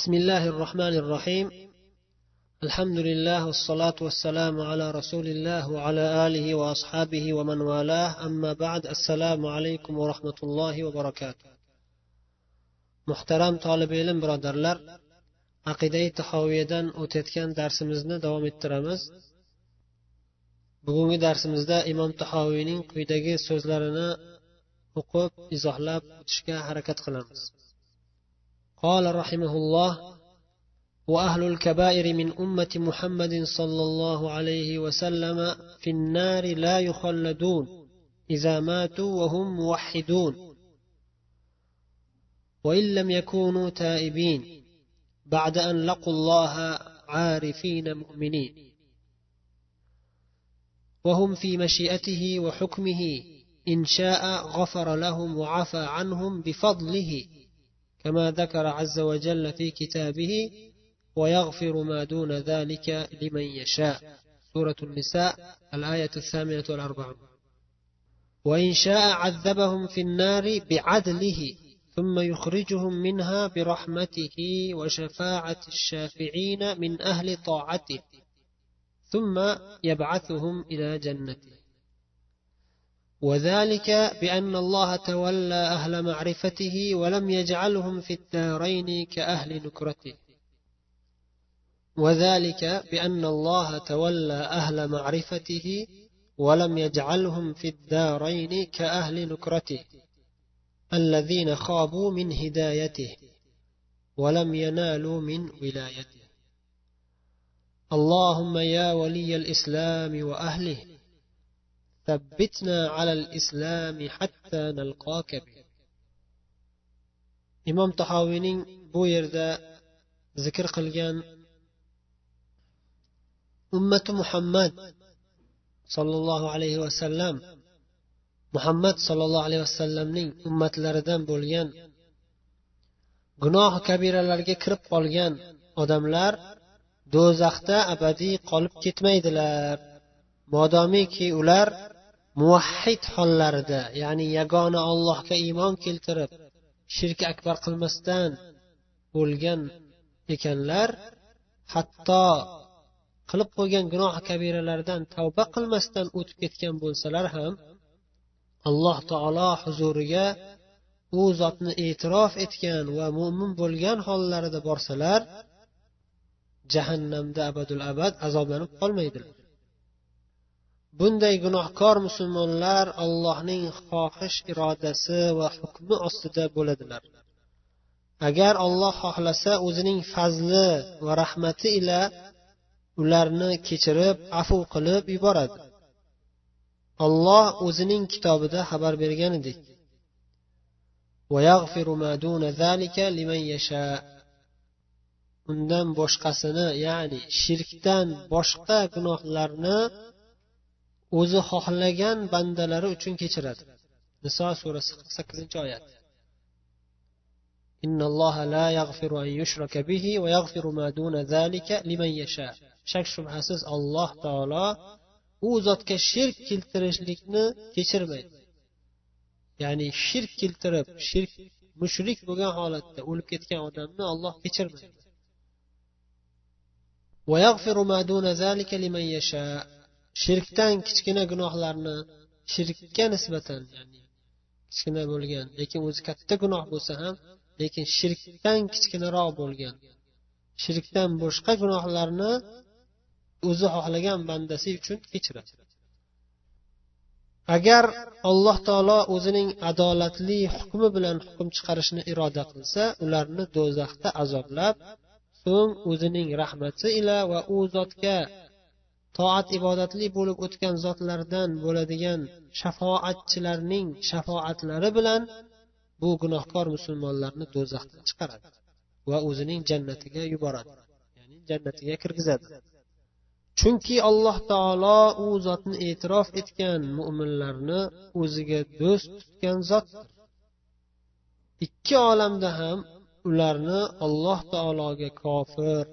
بسم الله الرحمن الرحيم الحمد لله والصلاة والسلام على رسول الله وعلى آله وأصحابه ومن والاه أما بعد السلام عليكم ورحمة الله وبركاته محترم طالب علم برادرلر aqidai tahoviyadan o'tayotgan darsimizni davom ettiramiz bugungi darsimizda imom tahoviyning quyidagi so'zlarini o'qib izohlab o'tishga harakat qilamiz قال رحمه الله وأهل الكبائر من أمة محمد صلى الله عليه وسلم في النار لا يخلدون إذا ماتوا وهم موحدون. وإن لم يكونوا تائبين بعد أن لقوا الله عارفين مؤمنين. وهم في مشيئته وحكمه إن شاء غفر لهم وعفى عنهم بفضله. كما ذكر عز وجل في كتابه ويغفر ما دون ذلك لمن يشاء. سورة النساء الآية الثامنة والأربعون. وإن شاء عذبهم في النار بعدله ثم يخرجهم منها برحمته وشفاعة الشافعين من أهل طاعته ثم يبعثهم إلى جنته. وذلك بأن الله تولى أهل معرفته ولم يجعلهم في الدارين كأهل نكرته. وذلك بأن الله تولى أهل معرفته ولم يجعلهم في الدارين كأهل نكرته الذين خابوا من هدايته ولم ينالوا من ولايته. اللهم يا ولي الإسلام وأهله ثبتنا على الإسلام حتى نلقاك به imom tahoviyning bu yerda zikr qilgan ummati muhammad sollallohu alayhi vasallam muhammad sollallohu alayhi vasallamning ummatlaridan bo'lgan gunoh kabiralarga kirib qolgan odamlar do'zaxda abadiy qolib ketmaydilar modomiki ular muvahhid hollarida ya'ni yagona ollohga iymon keltirib shirk akbar qilmasdan o'lgan ekanlar hatto qilib qo'ygan gunoh kabiralardan tavba qilmasdan o'tib ketgan bo'lsalar ham alloh taolo huzuriga u zotni e'tirof etgan va mo'min bo'lgan hollarida borsalar jahannamda abadul abad azoblanib qolmaydilar. Bunday gunohkor musulmonlar allohning xohish irodasi va hukmi ostida bo'ladilar. Agar olloh xohlasa o'zining fazli va rahmati ila ularni kechirib afu qilib yuboradi. Olloh o'zining kitobida xabar bergan edik. Undan boshqasini ya'ni shirkdan boshqa gunohlarni o'zi xohlagan bandalari uchun kechiradi. Niso surasi qirq sakkizinchi oyat. Shak shubhasiz alloh taolo u zotga shirk keltirishlikni kechirmaydi. Ya'ni shirk keltirib shirk mushrik bo'lgan holatda o'lib ketgan odamni olloh kechirmaydi. Shirkdan kichkina gunohlarni shirkka nisbatan ya'ni kichkina bo'lgan lekin o'zi katta gunoh bo'lsa ham lekin shirkdan kichkinaroq bo'lgan shirkdan boshqa gunohlarni o'zi xohlagan bandasi uchun kechiradi agar alloh taolo o'zining adolatli hukmi bilan hukm chiqarishni iroda qilsa ularni do'zaxda azoblab so'ng o'zining rahmati ila va u zotga toat ibodatli bo'lib o'tgan zotlardan bo'ladigan shafoatchilarning shafoatlari bilan bu gunohkor musulmonlarni do'zaxdan chiqaradi va o'zining jannatiga yuboradi ya'ni jannatiga kirgizadi. Chunki alloh taolo u zotni e'tirof etgan mo'minlarni o'ziga do'st tutgan zotdir. Ikki olamda ham ularni alloh taologa kofir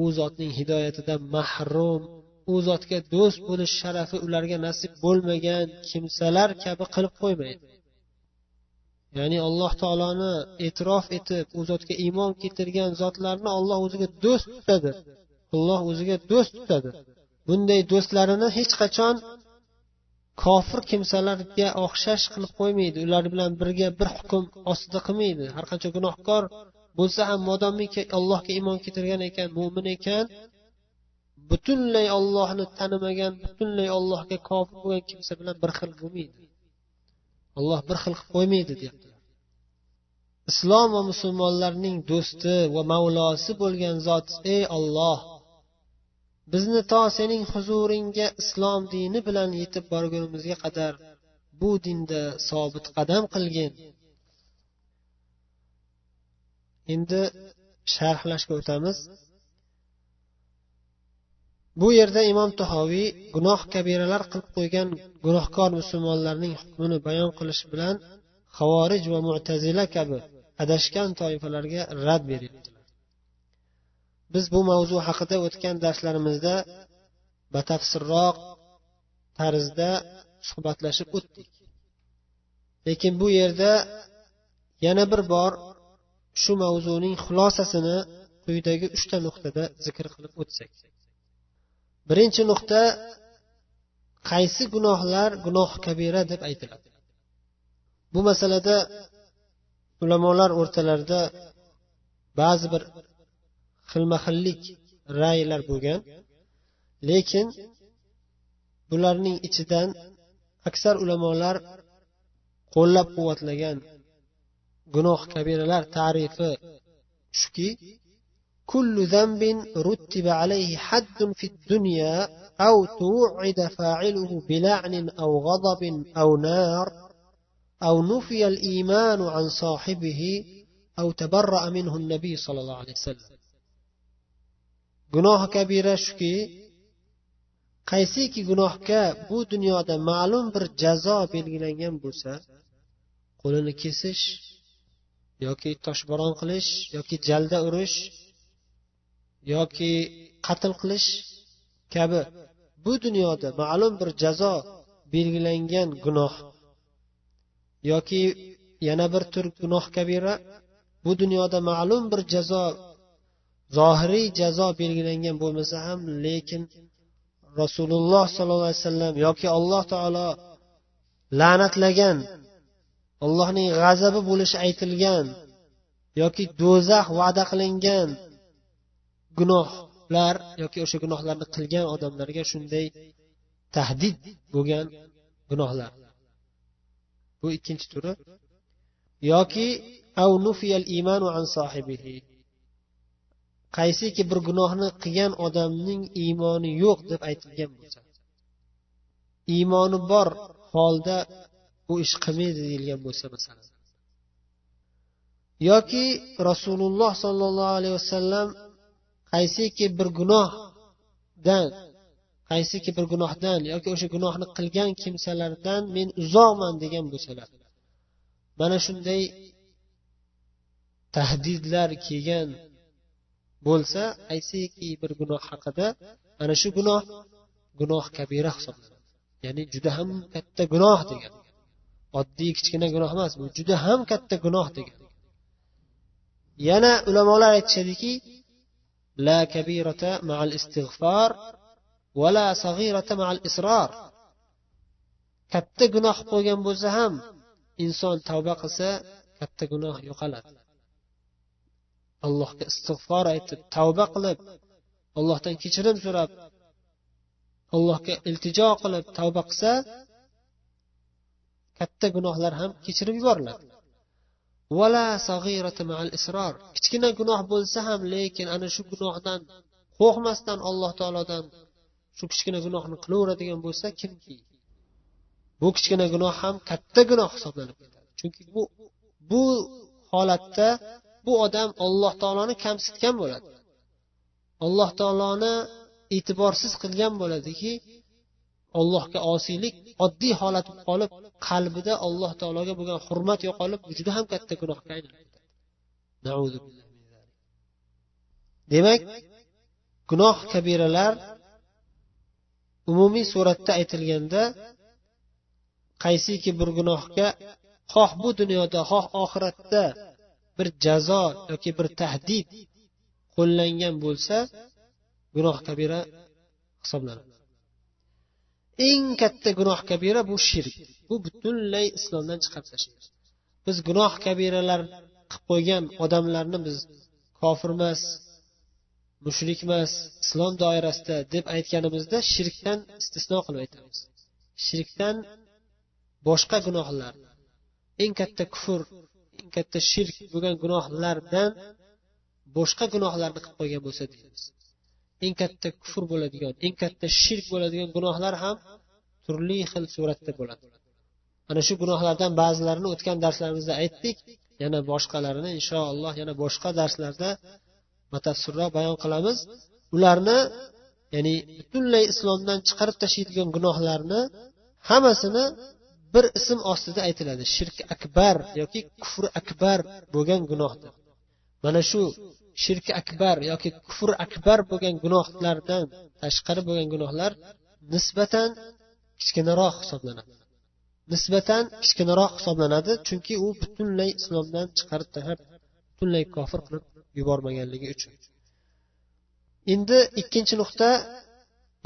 u zotning hidoyatidan mahrum u zotga do'st bo'lish sharafi ularga nasib bo'lmagan kimsalar kabi qilib qo'ymaydi. Ya'ni alloh taoloni e'tirof etib u zotga iymon keltirgan zotlarni olloh o'ziga do'st tutadi. Alloh o'ziga do'st tutadi. Bunday do'stlarini hech qachon kofir kimsalarga o'xshash qilib qo'ymaydi. Ular bilan birga bir hukm ostida qilmaydi. Har qancha gunohkor bo'lsa ham modomiki allohga iymon keltirgan ekan mo'min ekan butunlay ollohni tanimagan butunlay ollohga kofir bo'lgan kimsa bilan bir xil bo'lmaydi. Olloh bir xil qilib qo'ymaydi deyaptilar. Islom va musulmonlarning do'sti va mavlosi bo'lgan zot ey olloh bizni to sening huzuringga islom dini bilan yetib borgunimizga qadar bu dinda sobit qadam qilgin. Endi sharhlashga o'tamiz. Bu yerda imom tahoviy gunoh kabiralar qilib qo'ygan gunohkor musulmonlarning hukmini bayon qilish bilan havorij va mutazila kabi adashgan toifalarga rad beryaptilar biz bu mavzu haqida o'tgan darslarimizda batafsilroq tarzda suhbatlashib o'tdik. Lekin bu yerda yana bir bor shu mavzuning xulosasini quyidagi uchta nuqtada zikr qilib o'tsak. Birinchi nuqta qaysi gunohlar gunoh kabira deb aytiladi? Bu masalada ulamolar o'rtalarida ba'zi bir xilma xillik raylar bo'lgan lekin bularning ichidan aksar ulamolar qo'llab quvvatlagan gunoh kabiralar tarifi shuki كل ذنب رتب عليه حد في الدنيا أو توعد فاعله بلعن أو غضب أو نار أو نفي الإيمان عن صاحبه أو تبرأ منه النبي صلى الله عليه وسلم. گناه كبيرة شكي قيسي كي گناه بو دنيا دا معلوم بر جزا بلغلن بوسا قولن كسش يوكي تشبران قلش؟ يوكي جلد أرش yoki qatl qilish kabi. Bu dunyoda ma'lum bir jazo belgilangan gunoh. Yoki yana bir tur gunoh kabira bu dunyoda ma'lum bir jazo zohiriy jazo belgilangan bo'lmasa ham lekin rasululloh sollallohu alayhi vasallam yoki alloh taolo la'natlagan allohning g'azabi bo'lishi aytilgan yoki do'zax va'da qilingan gunohlar yoki o'sha gunohlarni qilgan odamlarga shunday tahdid bo'lgan gunohlar. Bu ikkinchi turi. Yoki qaysiki bir gunohni qilgan odamning iymoni yo'q deb aytilgan bo'lsa. Iymoni bor holda bu ish qilmaydi deyilgan bo'lsa masalan. Yoki rasululloh sollallohu alayhi vasallam qaysiki bir gunohdan qaysiki bir gunohdan yoki o'sha gunohni qilgan kimsalardan men uzoqman degan bo'lsalar mana shunday tahdidlar kelgan bo'lsa qaysiki bir gunoh haqida ana shu gunoh gunoh kabira hisoblanadi. Ya'ni juda ham katta gunoh degan. Oddiy kichkina gunoh emas bu juda ham katta gunoh degan. Yana ulamolar aytishadiki la kabirata ma'al istig'for va la sag'irata ma'al isror katta gunoh qilib qo'ygan bo'lsa ham inson tavba qilsa katta gunoh yo'qoladi allohga istig'for aytib tavba qilib allohdan kechirim so'rab allohga iltijo qilib tavba qilsa katta gunohlar ham kechirib yuboriladi kichkina gunoh bo'lsa ham lekin ana shu gunohdan qo'rqmasdan alloh taolodan shu kichkina gunohni qilaveradigan bo'lsa kimki? Bu kichkina gunoh ham katta gunoh hisoblanib ketadi. Chunki bu bu holatda bu odam alloh taoloni kamsitgan bo'ladi. Alloh taoloni e'tiborsiz qilgan bo'ladiki allohga osiylik oddiy holat bo'lib qolib qalbida alloh taologa bo'lgan hurmat yo'qolib juda ham katta gunohga aylanib demak gunoh kabiralar umumiy suratda aytilganda qaysiki bir gunohga xoh bu dunyoda xoh oxiratda bir jazo yoki bir tahdid qo'llangan bo'lsa gunoh kabira hisoblanadi. Eng katta gunoh kabira bu shirk. Bu butunlay islomdan chiqarib tashlaydi biz gunoh kabiralar qilib qo'ygan odamlarni biz kofir emas mushrik emas islom doirasida deb aytganimizda shirkdan istisno qilib aytamiz. Shirkdan boshqa gunohlar eng katta kufr eng katta shirk bo'lgan gunohlardan boshqa gunohlarni qilib qo'ygan bo'lsa deymiz. Eng katta kufr bo'ladigan eng katta shirk bo'ladigan gunohlar ham turli xil suratda bo'ladi. Ana shu gunohlardan ba'zilarini o'tgan darslarimizda aytdik yana boshqalarini inshaalloh yana boshqa darslarda batafsilroq bayon qilamiz. Ularni ya'ni butunlay islomdan chiqarib tashlaydigan gunohlarni hammasini bir ism ostida aytiladi. Shirk akbar yoki kufr akbar bo'lgan gunohdir. Mana shu shirk akbar yoki kufr akbar bo'lgan gunohlardan tashqari bo'lgan gunohlar nisbatan kichkinaroq hisoblanadi. Nisbatan kichkinaroq hisoblanadi chunki u butunlay islomdan chiqarib tashlab butunlay kofir qilib yubormaganligi uchun. Endi ikkinchi nuqta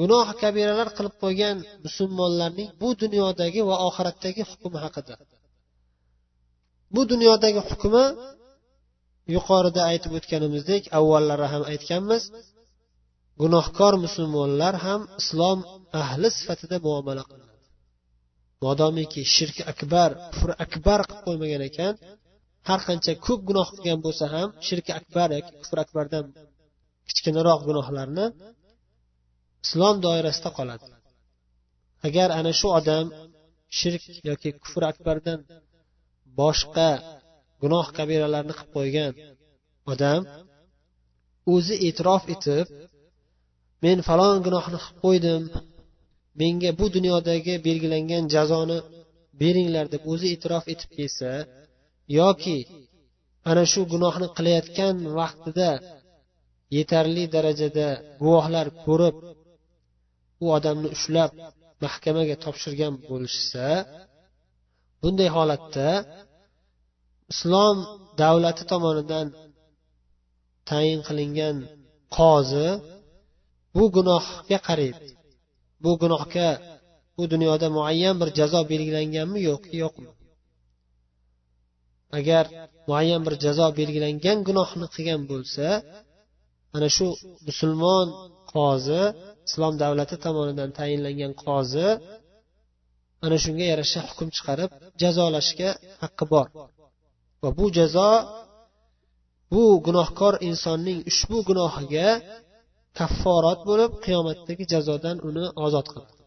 gunoh kabiralar qilib qo'ygan musulmonlarning bu dunyodagi va oxiratdagi hukmi haqida. Bu dunyodagi hukmi yuqorida aytib o'tganimizdek avvallari ham aytganmiz gunohkor musulmonlar ham islom ahli sifatida muomala qilinadi modomiki shirk akbar kufr akbar qilib qo'ymagan ekan har qancha ko'p gunoh qilgan bo'lsa ham shirk akbar yoki kufr akbardan kichkinaroq gunohlarni islom doirasida qoladi. Agar ana shu odam shirk yoki kufr akbardan boshqa gunoh kabiralarni qilib qo'ygan odam o'zi e'tirof etib men falon gunohni qilib qo'ydim menga bu dunyodagi belgilangan jazoni beringlar deb o'zi e'tirof etib kelsa yoki ana shu gunohni qilayotgan vaqtida yetarli darajada guvohlar ko'rib u odamni ushlab mahkamaga topshirgan bo'lishsa bunday holatda islom davlati tomonidan tayin qilingan qozi bu gunohga qaraydi bu gunohga bu dunyoda muayyan bir jazo belgilanganmi yo'q yo'qmi? Agar muayyan bir jazo belgilangan gunohni qilgan bo'lsa ana shu musulmon qozi islom davlati tomonidan tayinlangan qozi ana shunga yarasha hukm chiqarib jazolashga haqqi bor. Va bu jazo bu gunohkor insonning ushbu gunohiga kafforat bo'lib qiyomatdagi jazodan uni ozod qiladi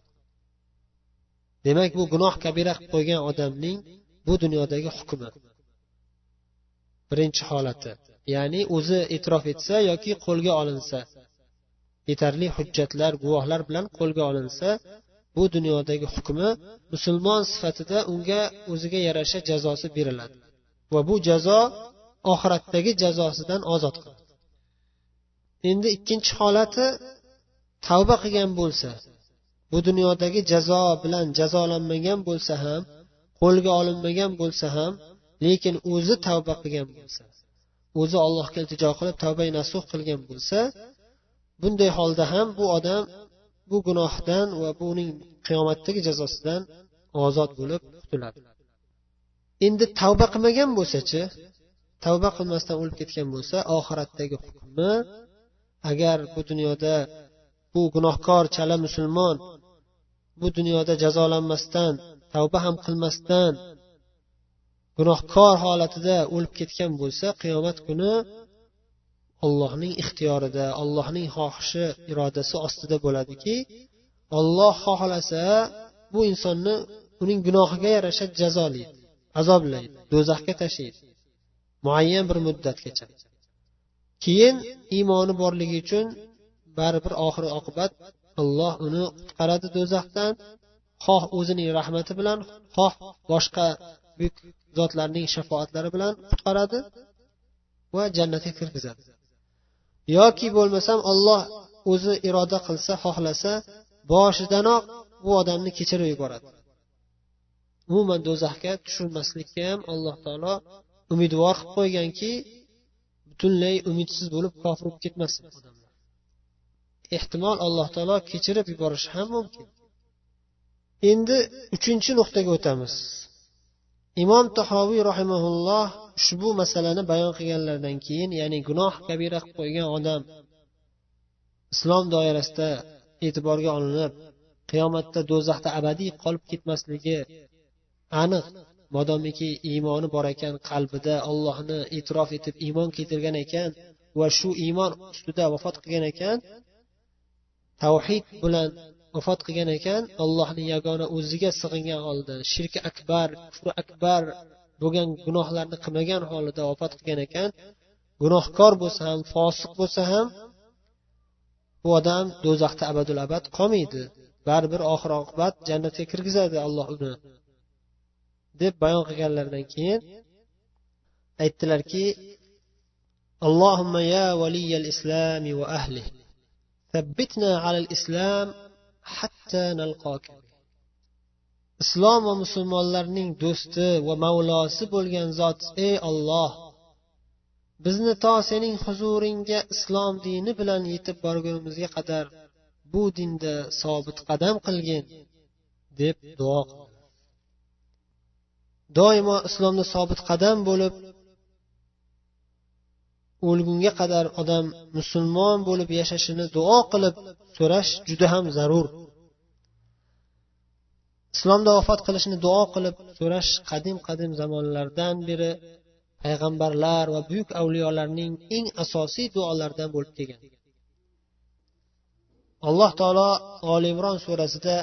demak bu gunoh kabira qilib qo'ygan odamning bu dunyodagi hukmi. Birinchi holati ya'ni o'zi e'tirof etsa yoki qo'lga olinsa yetarli hujjatlar guvohlar bilan qo'lga olinsa bu dunyodagi hukmi musulmon sifatida unga o'ziga yarasha jazosi beriladi. Va bu jazo oxiratdagi jazosidan ozod qiladi endi ikkinchi holati tavba qilgan bo'lsa bu dunyodagi jazo bilan jazolanmagan bo'lsa ham qo'lga olinmagan bo'lsa ham lekin o'zi tavba qilgan bo'lsa o'zi allohga iltijo qilib tavba nasuh qilgan bo'lsa bunday holda ham bu odam bu gunohdan va bu uning qiyomatdagi jazosidan ozod bo'lib qutuladi endi tavba qilmagan bo'lsachi tavba qilmasdan o'lib ketgan bo'lsa oxiratdagi hukmi agar bu dunyoda bu gunohkor chala musulmon bu dunyoda jazolanmasdan tavba ham qilmasdan gunohkor holatida o'lib ketgan bo'lsa qiyomat kuni ollohning ixtiyorida ollohning xohishi irodasi ostida bo'ladiki olloh xohlasa bu insonni uning gunohiga yarasha jazolaydi azoblaydi do'zaxga tashlaydi. Muayyan bir muddatgacha. Keyin iymoni borligi uchun baribir oxir oqibat alloh uni qutqaradi do'zaxdan. Xoh o'zining rahmati bilan xoh boshqa buyuk zotlarning shafoatlari bilan qutqaradi va jannatga kirgizadi. Yoki bo'lmasam olloh o'zi iroda qilsa xohlasa boshidanoq bu odamni kechirib yuboradi. Umuman do'zaxga tushirmaslikka ham alloh taolo umidvor qilib qo'yganki butunlay umidsiz bo'lib kofir bo'lib ketmasin odamlar. Ehtimol alloh taolo kechirib yuborishi ham mumkin. Endi uchinchi nuqtaga o'tamiz. Imom tahoviy rahimaulloh ushbu masalani bayon qilganlaridan keyin ya'ni gunoh kabira qilib qo'ygan odam islom doirasida e'tiborga olinib qiyomatda do'zaxda abadiy qolib ketmasligi aniq modomiki iymoni bor ekan qalbida ollohni e'tirof etib iymon keltirgan ekan va shu iymon ustida vafot qilgan ekan tavhid bilan vafot qilgan ekan allohni yagona o'ziga sig'ingan holda shirki akbar kufri akbar bo'lgan gunohlarni qilmagan holida vafot qilgan ekan gunohkor bo'lsa ham fosiq bo'lsa ham bu odam do'zaxda abadul abad qolmaydi. Baribir oxir oqibat jannatga kirgizadi alloh uni. deb bayon qilganlaridan keyin aytdilarki اللهم يا ولي الإسلام وأهله ثبتنا على الإسلام حتى نلقاك islom va musulmonlarning do'sti va mavlosi bo'lgan zot ey olloh bizni to sening huzuringga islom dini bilan yetib borgunimizga qadar bu dinda sobit qadam qilgin deb duo Doimo islomda sobit qadam bo'lib o'lgunga qadar odam musulmon bo'lib yashashini duo qilib so'rash juda ham zarur. Islomda vafot qilishni duo qilib so'rash qadim qadim zamonlardan beri payg'ambarlar va buyuk avliyolarning eng asosiy duolaridan bo'lib kelgan. Alloh taolo olimron surasida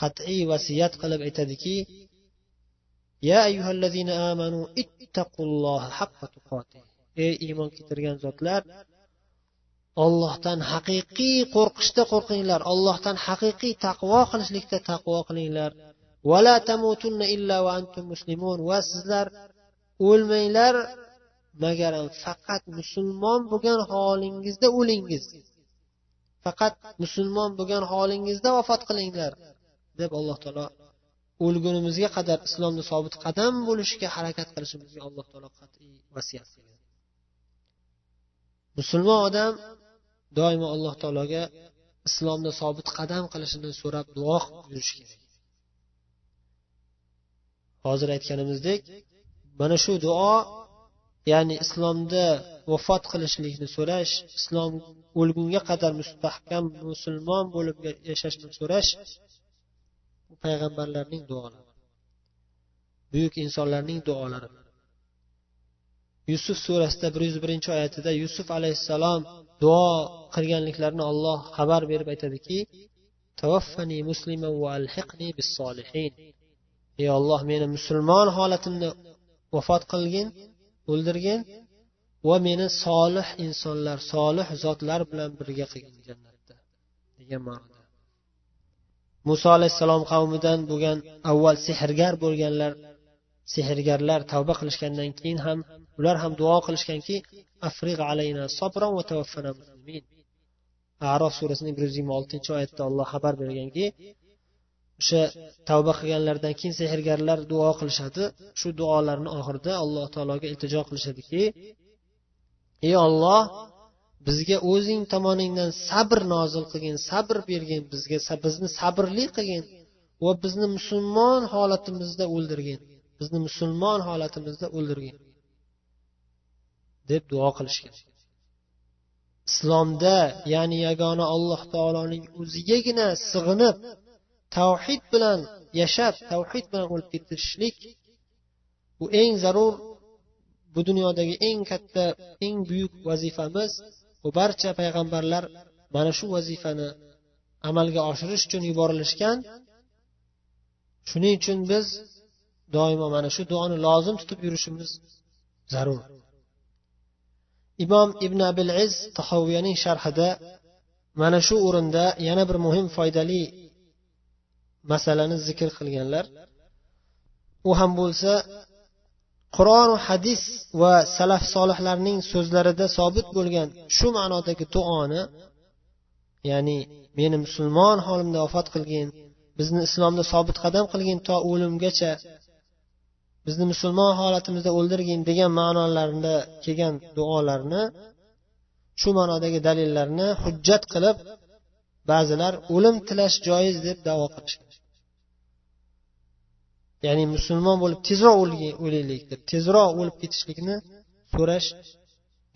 qat'iy vasiyat qilib aytadiki ya ayyuhallazina amanu ittaqulloha haqqa tuqati ey iymon keltirgan zotlar ollohdan haqiqiy qo'rqishda qo'rqinglar. Ollohdan haqiqiy taqvo qilishlikda taqvo qilinglar. Vala tamutunna illa va antum muslimun. Va sizlar o'lmanglar magar faqat musulmon bo'lgan holingizda o'lingiz. Faqat musulmon bo'lgan holingizda vafot qilinglar deb alloh taolo o'lgunimizga qadar islomda sobit qadam bo'lishga harakat qilishimizga alloh taolo qat'iy vasiyat qilgan. Musulmon odam doimo alloh taologa islomda sobit qadam qilishini so'rab duo qilib yurishi kerak. Hozir aytganimizdek mana shu duo ya'ni islomda vafot qilishlikni so'rash islom o'lgunga qadar mustahkam musulmon bo'lib yashashni so'rash payg'ambarlarning duolari. Buyuk insonlarning duolari. Yusuf surasida bir yuz birinchi oyatida yusuf alayhissalom duo qilganliklarini olloh xabar berib aytadiki tavaffani musliman va alhiqni bis solihin. Ey olloh meni musulmon holatimda vafot qilgin o'ldirgin va meni solih insonlar solih zotlar bilan birga qilgin jannatda degan ma'noda. Muso alayhissalom qavmidan bo'lgan avval sehrgar bo'lganlar sehrgarlar tavba qilishgandan keyin ham ular ham duo qilishganki afriq alayna sobran va tavaffana muslimin arof surasining bir yuz yigirma oltinchi oyatda alloh xabar berganki o'sha tavba qilganlaridan keyin sehrgarlar duo qilishadi. Shu duolarni oxirida alloh taologa iltijo qilishadiki ey olloh bizga o'zing tomoningdan sabr nozil qilgin sabr bergin bizga bizni sabrli qilgin va bizni musulmon holatimizda o'ldirgin. Bizni musulmon holatimizda o'ldirgin. deb duo qilishgan. Islomda ya'ni yagona alloh taoloning o'zigagina sig'inib tavhid bilan yashab tavhid bilan o'lib ketishlik bu eng zarur bu dunyodagi eng katta eng buyuk vazifamiz. Bu barcha payg'ambarlar mana shu vazifani amalga oshirish uchun yuborilishgan. Shuning uchun biz doimo mana shu duoni lozim tutib yurishimiz zarur. Imom ibn abil iz tahoviyaning sharhida mana shu o'rinda yana bir muhim foydali masalani zikr qilganlar. U ham bo'lsa qur'on hadis va salaf solihlarning so'zlarida sobit bo'lgan shu ma'nodagi duoni ya'ni meni musulmon holimda vafot qilgin bizni islomda sobit qadam qilgin to o'limgacha bizni musulmon holatimizda o'ldirgin degan ma'nolarida kelgan duolarni shu ma'nodagi dalillarni hujjat qilib ba'zilar o'lim tilash joiz deb davo qilishgan. Ya'ni musulmon bo'lib tezroq o'laylik deb tezroq o'lib ketishlikni so'rash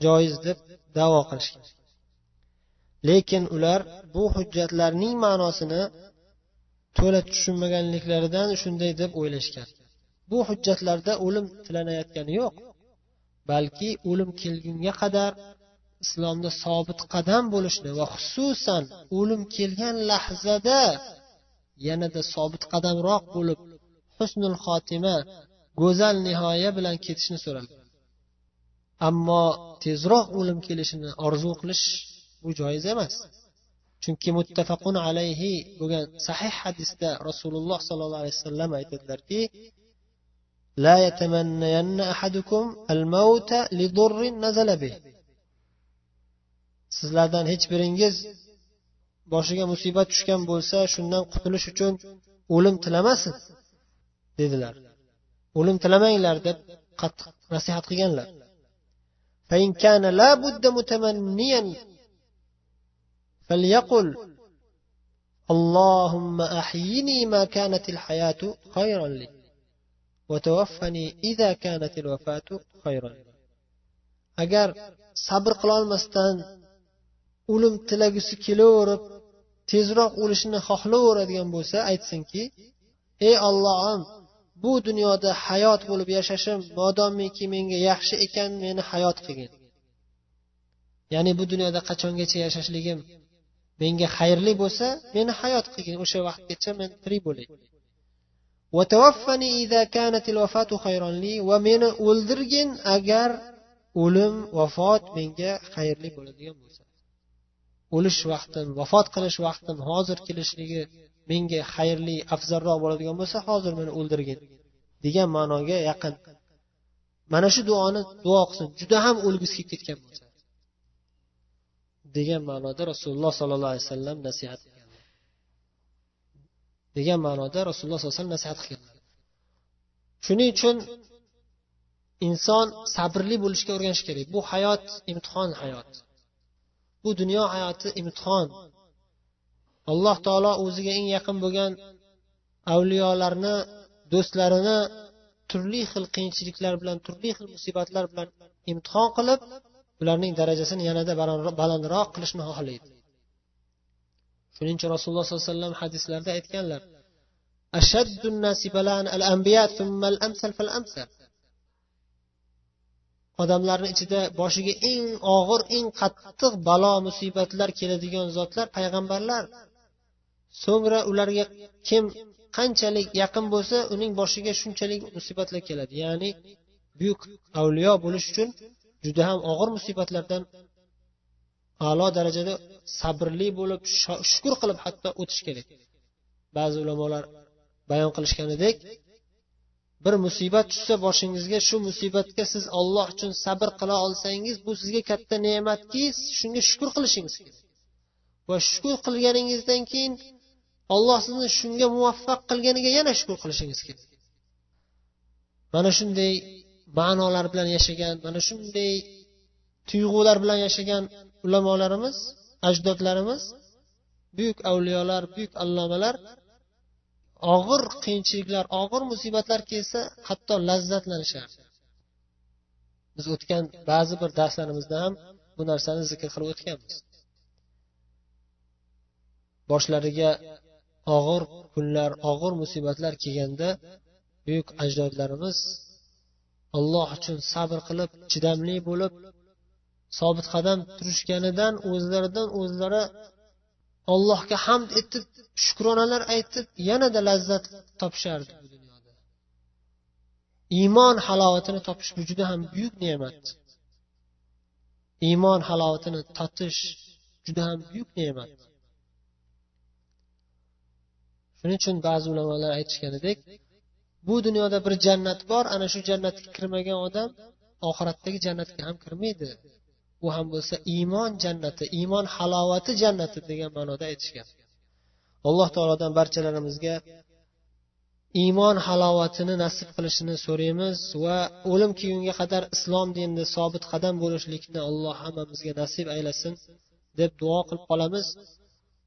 joiz deb davo qilishgan lekin ular bu hujjatlarning ma'nosini to'la tushunmaganliklaridan shunday deb o'ylashgan. Bu hujjatlarda o'lim tilanayotgani yo'q balki o'lim kelgunga qadar islomda sobit qadam bo'lishni va xususan o'lim kelgan lahzada yanada sobit qadamroq bo'lib husnul xotima go'zal nihoya bilan ketishni so'ralgan ammo tezroq o'lim kelishini orzu qilish bu joiz emas chunki muttafaqun alayhi bo'lgan sahih hadisda rasululloh sollallohu alayhi vasallam aytadilarki لا يتمنين أحدكم الموت لضر نزل به sizlardan hech biringiz boshiga musibat tushgan bo'lsa shundan qutulish uchun o'lim tilamasin dedilar o'lim tilamanglar deb qattiq nasihat qilganlar فإن كان لا بد متمنيا فليقل اللهم أحيني ما كانت الحياة خيرا لي وتوفني إذا كانت الوفاة خيرا agar sabr qilolmasdan o'lim tilagisi kelaverib tezroq o'lishni xohlayveradigan bo'lsa aytsinki ey ollohim bu dunyoda hayot bo'lib yashashim modomiki menga yaxshi ekan meni hayot qilgin. Ya'ni bu dunyoda qachongacha yashashligim menga xayrli bo'lsa meni hayot qilgin. O'sha vaqtgacha men tirik bo'lay. Va meni o'ldirgin agar o'lim vafot menga xayrli bo'ladigan bo'lsa. O'lish vaqtim vafot qilish vaqtim hozir kelishligi menga xayrli afzalroq bo'ladigan bo'lsa hozir meni o'ldirgin degan ma'noga yaqin. Mana shu duoni duo qilsin juda ham o'lgisi kelib ketgan bo'lsa degan ma'noda rasululloh sollallohu alayhi vasallam nasihat degan ma'noda rasululloh sollallohu alayhi vasallam nasihat qilgan. Shuning uchun inson sabrli bo'lishga o'rganishi kerak. Bu hayot imtihon hayot. Bu dunyo hayoti imtihon. Alloh taolo o'ziga eng yaqin bo'lgan avliyolarni do'stlarini turli xil qiyinchiliklar bilan turli xil musibatlar bilan imtihon qilib ularning darajasini yanada balandroq qilishni xohlaydi. Shuning uchun rasululloh sollallohu alayhi vasallam hadislarda aytganlar odamlarni ichida boshiga eng og'ir eng qattiq balo musibatlar keladigan zotlar payg'ambarlar so'ngra ularga kim qanchalik yaqin bo'lsa uning boshiga shunchalik musibatlar keladi. Ya'ni buyuk avliyo bo'lish uchun juda ham og'ir musibatlardan a'lo darajada sabrli bo'lib shukur qilib hatto o'tish kerak. Ba'zi ulamolar bayon qilishganidek bir musibat tushsa boshingizga shu musibatga siz olloh uchun sabr qila olsangiz bu sizga katta ne'matki shunga shukur qilishingiz kerak. Va shukur qilganingizdan keyin olloh sizni shunga muvaffaq qilganiga yana shukur qilishingiz kerak. Mana shunday ma'nolar bilan yashagan mana shunday tuyg'ular bilan yashagan ulamolarimiz ajdodlarimiz buyuk avliyolar buyuk allomalar og'ir qiyinchiliklar og'ir musibatlar kelsa hatto lazzatlanishardi biz o'tgan ba'zi bir darslarimizda ham bu narsani zikr qilib o'tganmiz. Boshlariga og'ir kunlar og'ir musibatlar kelganda buyuk ajdodlarimiz alloh uchun sabr qilib chidamli bo'lib sobit qadam turishganidan o'zlaridan o'zlari allohga hamd etib shukronalar aytib yanada lazzat topishardi bu dunyoda. Iymon halovatini topish bu juda ham buyuk ne'mat. Iymon halovatini totish juda ham buyuk ne'mat. Shuning uchun ba'zi ulamolar aytishganidek bu dunyoda bir jannat bor ana shu jannatga kirmagan odam oxiratdagi jannatga ham kirmaydi. U ham bo'lsa iymon jannati iymon halovati jannati degan ma'noda aytishgan. Alloh taolodan barchalarimizga iymon halovatini nasib qilishini so'raymiz va o'lim kelgunga qadar islom dinida sobit qadam bo'lishlikni alloh hammamizga nasib aylasin deb duo qilib qolamiz.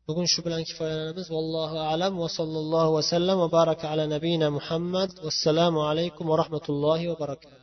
Bugun shu bilan kifoyalanamiz vallohu alam va sallallohu vasallam va baraka ala nabiyina muhammad. Vassalomu alaykum va rahmatullohi va barakatuh.